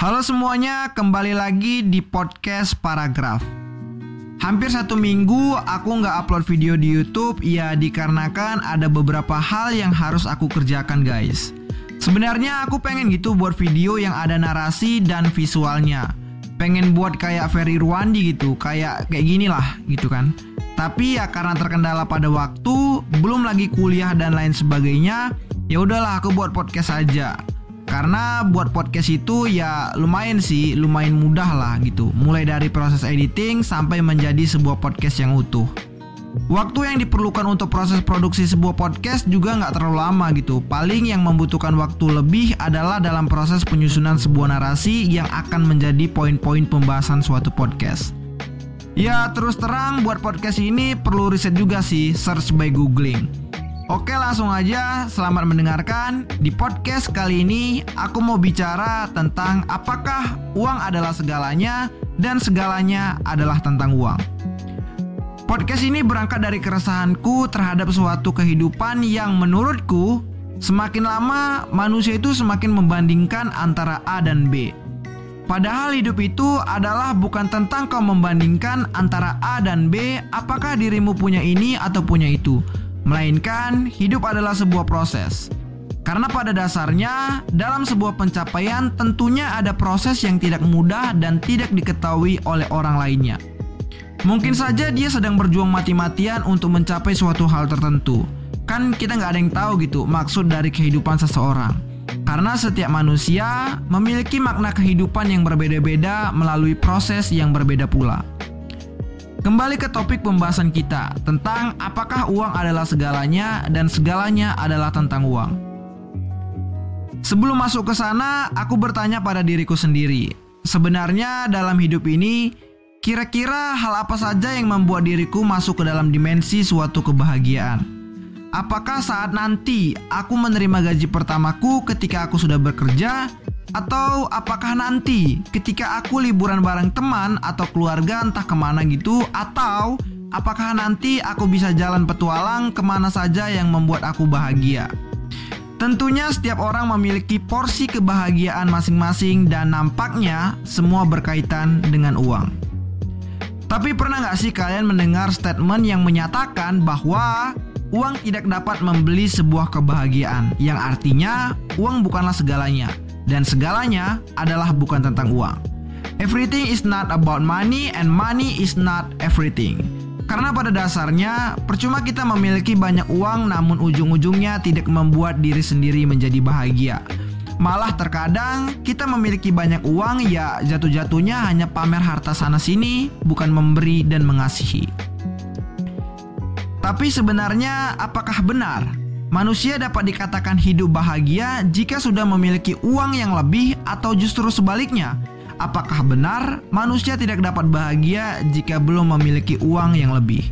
Halo semuanya, kembali lagi di podcast Paragraf. Hampir satu minggu aku nggak upload video di YouTube, ya dikarenakan ada beberapa hal yang harus aku kerjakan guys. Sebenarnya aku pengen gitu buat video yang ada narasi dan visualnya. Pengen buat kayak Ferry Ruandi gitu, kayak kayak gini lah gitu kan. Tapi ya karena terkendala pada waktu, belum lagi kuliah dan lain sebagainya, ya udahlah aku buat podcast aja. Karena buat podcast itu ya lumayan sih, lumayan mudah lah gitu. Mulai dari proses editing sampai menjadi sebuah podcast yang utuh. Waktu yang diperlukan untuk proses produksi sebuah podcast juga nggak terlalu lama gitu. Paling yang membutuhkan waktu lebih adalah dalam proses penyusunan sebuah narasi yang akan menjadi poin-poin pembahasan suatu podcast. Ya terus terang buat podcast ini perlu riset juga sih, search by googling. Oke langsung aja, selamat mendengarkan. Di podcast kali ini aku mau bicara tentang apakah uang adalah segalanya dan segalanya adalah tentang uang. Podcast ini berangkat dari keresahanku terhadap suatu kehidupan yang menurutku semakin lama manusia itu semakin membandingkan antara A dan B. Padahal hidup itu adalah bukan tentang kau membandingkan antara A dan B, apakah dirimu punya ini atau punya itu, Melainkan, hidup adalah sebuah proses. Karena pada dasarnya, dalam sebuah pencapaian tentunya ada proses yang tidak mudah dan tidak diketahui oleh orang lainnya. Mungkin saja dia sedang berjuang mati-matian untuk mencapai suatu hal tertentu. Kan kita nggak ada yang tahu gitu maksud dari kehidupan seseorang. Karena setiap manusia memiliki makna kehidupan yang berbeda-beda melalui proses yang berbeda pula. Kembali ke topik pembahasan kita tentang apakah uang adalah segalanya dan segalanya adalah tentang uang. Sebelum masuk ke sana, aku bertanya pada diriku sendiri. Sebenarnya dalam hidup ini, kira-kira hal apa saja yang membuat diriku masuk ke dalam dimensi suatu kebahagiaan? Apakah saat nanti aku menerima gaji pertamaku ketika aku sudah bekerja atau apakah nanti ketika aku liburan bareng teman atau keluarga entah ke mana gitu Atau apakah nanti aku bisa jalan petualang ke mana saja yang membuat aku bahagia? Tentunya setiap orang memiliki porsi kebahagiaan masing-masing dan nampaknya semua berkaitan dengan uang. Tapi pernah nggak sih kalian mendengar statement yang menyatakan bahwa uang tidak dapat membeli sebuah kebahagiaan? Yang artinya uang bukanlah segalanya dan segalanya adalah bukan tentang uang. Everything is not about money and money is not everything. Karena pada dasarnya percuma kita memiliki banyak uang namun ujung-ujungnya tidak membuat diri sendiri menjadi bahagia. Malah terkadang kita memiliki banyak uang ya jatuh-jatuhnya hanya pamer harta sana sini bukan memberi dan mengasihi. Tapi sebenarnya apakah benar Manusia dapat dikatakan hidup bahagia jika sudah memiliki uang yang lebih atau justru sebaliknya. Apakah benar manusia tidak dapat bahagia jika belum memiliki uang yang lebih?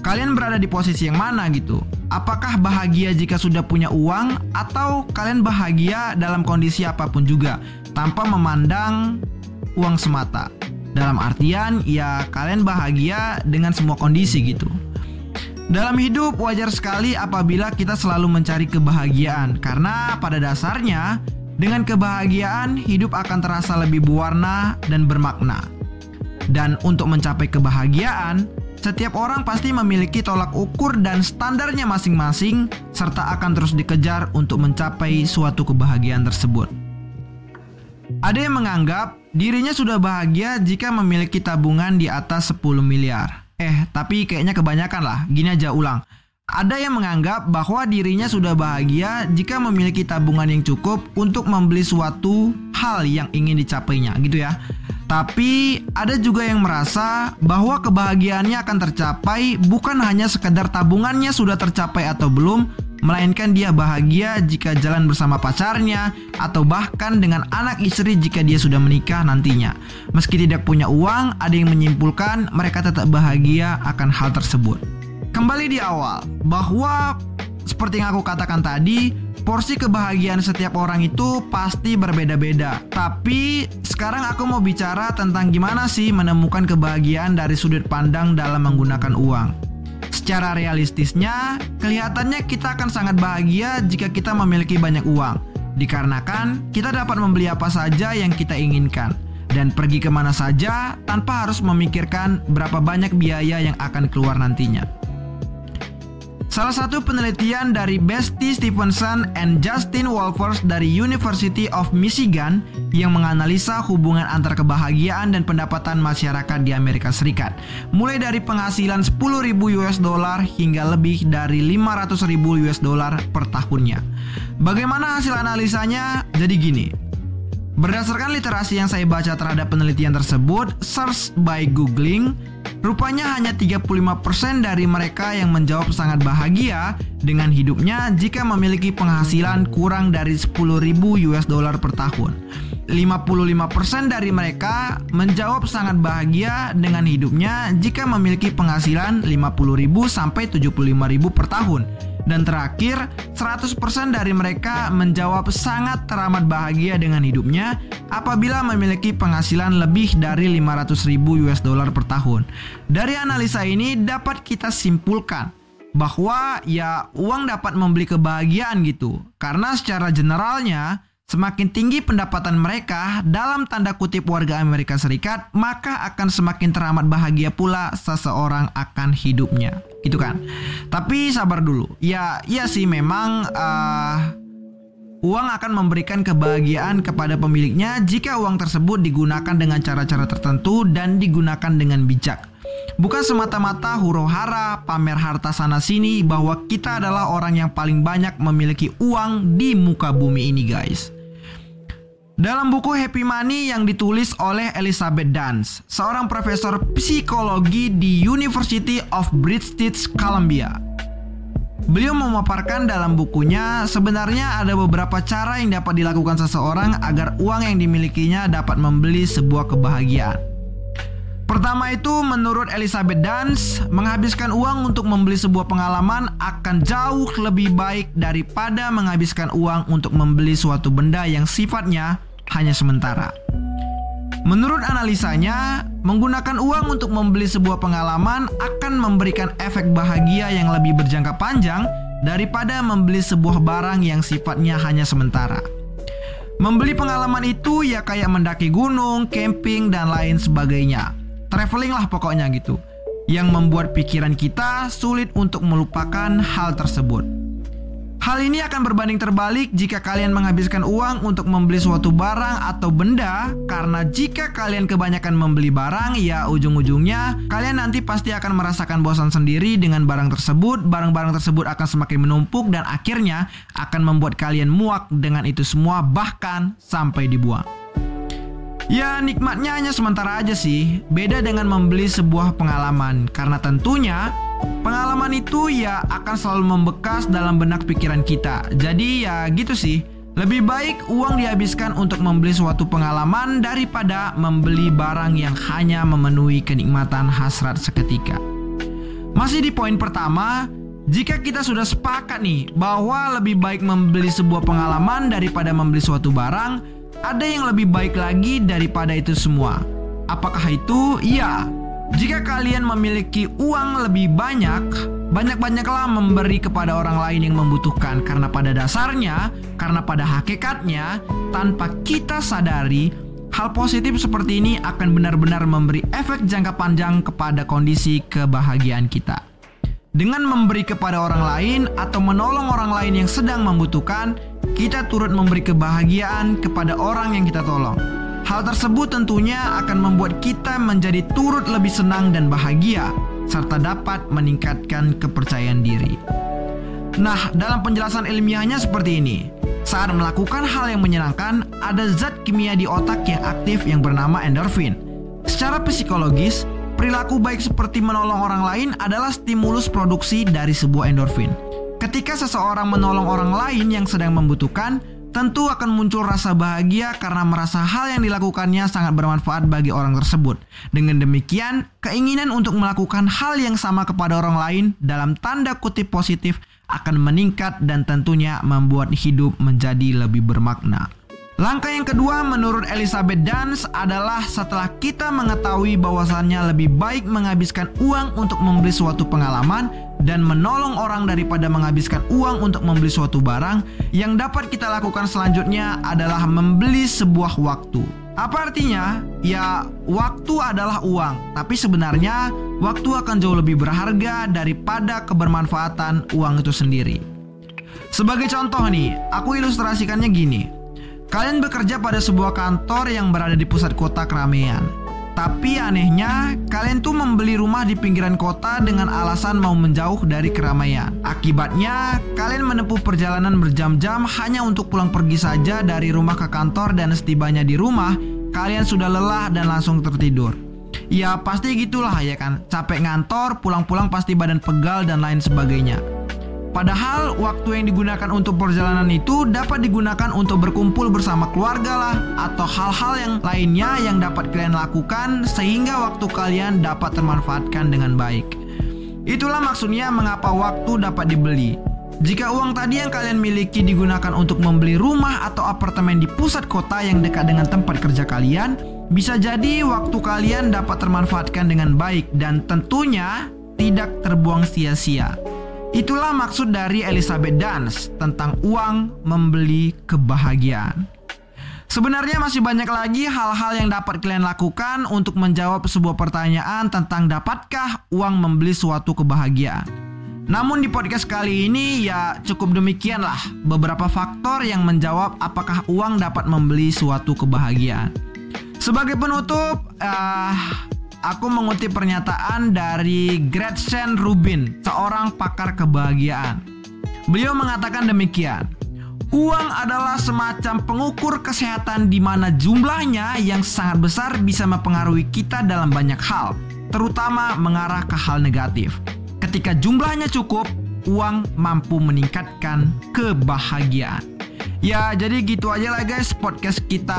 Kalian berada di posisi yang mana gitu? Apakah bahagia jika sudah punya uang atau kalian bahagia dalam kondisi apa pun juga tanpa memandang uang semata? Dalam artian ya kalian bahagia dengan semua kondisi gitu. Dalam hidup wajar sekali apabila kita selalu mencari kebahagiaan karena pada dasarnya dengan kebahagiaan hidup akan terasa lebih berwarna dan bermakna. Dan untuk mencapai kebahagiaan, setiap orang pasti memiliki tolak ukur dan standarnya masing-masing serta akan terus dikejar untuk mencapai suatu kebahagiaan tersebut. Ada yang menganggap dirinya sudah bahagia jika memiliki tabungan di atas 10 miliar. Eh, tapi kayaknya kebanyakan lah. Gini aja ulang. Ada yang menganggap bahwa dirinya sudah bahagia jika memiliki tabungan yang cukup untuk membeli suatu hal yang ingin dicapainya, gitu ya. Tapi ada juga yang merasa bahwa kebahagiaannya akan tercapai bukan hanya sekedar tabungannya sudah tercapai atau belum, melainkan dia bahagia jika jalan bersama pacarnya atau bahkan dengan anak istri jika dia sudah menikah nantinya. Meski tidak punya uang, ada yang menyimpulkan mereka tetap bahagia akan hal tersebut. Kembali di awal, bahwa seperti yang aku katakan tadi, porsi kebahagiaan setiap orang itu pasti berbeda-beda. Tapi sekarang aku mau bicara tentang gimana sih menemukan kebahagiaan dari sudut pandang dalam menggunakan uang. Secara realistisnya, kelihatannya kita akan sangat bahagia jika kita memiliki banyak uang. Dikarenakan kita dapat membeli apa saja yang kita inginkan dan pergi ke mana saja tanpa harus memikirkan berapa banyak biaya yang akan keluar nantinya. Salah satu penelitian dari Bestie Stevenson and Justin Wolfers dari University of Michigan yang menganalisa hubungan antar kebahagiaan dan pendapatan masyarakat di Amerika Serikat, mulai dari penghasilan 10.000 US dollar hingga lebih dari 500.000 US dollar per tahunnya. Bagaimana hasil analisanya? Jadi gini, Berdasarkan literasi yang saya baca terhadap penelitian tersebut, search by googling, rupanya hanya 35% dari mereka yang menjawab sangat bahagia dengan hidupnya jika memiliki penghasilan kurang dari 10.000 US dollar per tahun. 55% dari mereka menjawab sangat bahagia dengan hidupnya jika memiliki penghasilan 50.000 sampai 75.000 per tahun. Dan terakhir, 100% dari mereka menjawab sangat teramat bahagia dengan hidupnya apabila memiliki penghasilan lebih dari 500 ribu US dollar per tahun. Dari analisa ini dapat kita simpulkan bahwa ya uang dapat membeli kebahagiaan gitu. Karena secara generalnya Semakin tinggi pendapatan mereka dalam tanda kutip warga Amerika Serikat, maka akan semakin teramat bahagia pula seseorang akan hidupnya. Gitu kan? Tapi sabar dulu. Ya, iya sih memang uh, uang akan memberikan kebahagiaan kepada pemiliknya jika uang tersebut digunakan dengan cara-cara tertentu dan digunakan dengan bijak. Bukan semata-mata huru hara, pamer harta sana sini bahwa kita adalah orang yang paling banyak memiliki uang di muka bumi ini guys. Dalam buku Happy Money yang ditulis oleh Elizabeth Dance, seorang profesor psikologi di University of British Columbia. Beliau memaparkan dalam bukunya sebenarnya ada beberapa cara yang dapat dilakukan seseorang agar uang yang dimilikinya dapat membeli sebuah kebahagiaan. Pertama itu menurut Elizabeth Dance, menghabiskan uang untuk membeli sebuah pengalaman akan jauh lebih baik daripada menghabiskan uang untuk membeli suatu benda yang sifatnya hanya sementara. Menurut analisanya, menggunakan uang untuk membeli sebuah pengalaman akan memberikan efek bahagia yang lebih berjangka panjang daripada membeli sebuah barang yang sifatnya hanya sementara. Membeli pengalaman itu ya kayak mendaki gunung, camping, dan lain sebagainya. Traveling lah pokoknya gitu. Yang membuat pikiran kita sulit untuk melupakan hal tersebut. Hal ini akan berbanding terbalik jika kalian menghabiskan uang untuk membeli suatu barang atau benda. Karena jika kalian kebanyakan membeli barang ya ujung-ujungnya kalian nanti pasti akan merasakan bosan sendiri dengan barang tersebut, barang-barang tersebut akan semakin menumpuk dan akhirnya akan membuat kalian muak dengan itu semua bahkan sampai dibuang. Ya nikmatnya hanya sementara aja sih, beda dengan membeli sebuah pengalaman. Karena tentunya Pengalaman itu ya akan selalu membekas dalam benak pikiran kita. Jadi ya gitu sih. Lebih baik uang dihabiskan untuk membeli suatu pengalaman daripada membeli barang yang hanya memenuhi kenikmatan hasrat seketika. Masih di poin pertama, jika kita sudah sepakat nih bahwa lebih baik membeli sebuah pengalaman daripada membeli suatu barang, ada yang lebih baik lagi daripada itu semua. Apakah itu? Iya, jika kalian memiliki uang lebih banyak, banyak-banyaklah memberi kepada orang lain yang membutuhkan karena pada dasarnya, karena pada hakikatnya, tanpa kita sadari, hal positif seperti ini akan benar-benar memberi efek jangka panjang kepada kondisi kebahagiaan kita. Dengan memberi kepada orang lain atau menolong orang lain yang sedang membutuhkan, kita turut memberi kebahagiaan kepada orang yang kita tolong. Hal tersebut tentunya akan membuat kita menjadi turut lebih senang dan bahagia, serta dapat meningkatkan kepercayaan diri. Nah, dalam penjelasan ilmiahnya seperti ini. Saat melakukan hal yang menyenangkan, ada zat kimia di otak yang aktif yang bernama endorfin. Secara psikologis, perilaku baik seperti menolong orang lain adalah stimulus produksi dari sebuah endorfin. Ketika seseorang menolong orang lain yang sedang membutuhkan, tentu akan muncul rasa bahagia karena merasa hal yang dilakukannya sangat bermanfaat bagi orang tersebut. Dengan demikian, keinginan untuk melakukan hal yang sama kepada orang lain dalam tanda kutip positif akan meningkat dan tentunya membuat hidup menjadi lebih bermakna. Langkah yang kedua menurut Elizabeth Dance adalah setelah kita mengetahui bahwasannya lebih baik menghabiskan uang untuk membeli suatu pengalaman dan menolong orang daripada menghabiskan uang untuk membeli suatu barang, yang dapat kita lakukan selanjutnya adalah membeli sebuah waktu. Apa artinya? Ya, waktu adalah uang, tapi sebenarnya waktu akan jauh lebih berharga daripada kebermanfaatan uang itu sendiri. Sebagai contoh nih, aku ilustrasikannya gini. Kalian bekerja pada sebuah kantor yang berada di pusat kota keramaian. Tapi anehnya, kalian tuh membeli rumah di pinggiran kota dengan alasan mau menjauh dari keramaian. Akibatnya, kalian menempuh perjalanan berjam-jam hanya untuk pulang pergi saja dari rumah ke kantor dan setibanya di rumah, kalian sudah lelah dan langsung tertidur. Ya pasti gitulah ya kan, capek ngantor, pulang-pulang pasti badan pegal dan lain sebagainya. Padahal waktu yang digunakan untuk perjalanan itu dapat digunakan untuk berkumpul bersama keluarga lah atau hal-hal yang lainnya yang dapat kalian lakukan sehingga waktu kalian dapat termanfaatkan dengan baik. Itulah maksudnya mengapa waktu dapat dibeli. Jika uang tadi yang kalian miliki digunakan untuk membeli rumah atau apartemen di pusat kota yang dekat dengan tempat kerja kalian, bisa jadi waktu kalian dapat termanfaatkan dengan baik dan tentunya tidak terbuang sia-sia. Itulah maksud dari Elizabeth Dance tentang uang membeli kebahagiaan. Sebenarnya masih banyak lagi hal-hal yang dapat kalian lakukan untuk menjawab sebuah pertanyaan tentang dapatkah uang membeli suatu kebahagiaan. Namun di podcast kali ini ya cukup demikianlah beberapa faktor yang menjawab apakah uang dapat membeli suatu kebahagiaan. Sebagai penutup, uh, aku mengutip pernyataan dari Gretchen Rubin, seorang pakar kebahagiaan. Beliau mengatakan demikian. Uang adalah semacam pengukur kesehatan di mana jumlahnya yang sangat besar bisa mempengaruhi kita dalam banyak hal, terutama mengarah ke hal negatif. Ketika jumlahnya cukup, uang mampu meningkatkan kebahagiaan. Ya jadi gitu aja lah guys podcast kita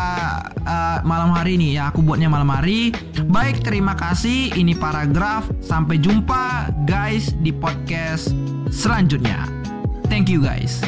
uh, malam hari ini ya aku buatnya malam hari. Baik terima kasih ini paragraf sampai jumpa guys di podcast selanjutnya. Thank you guys.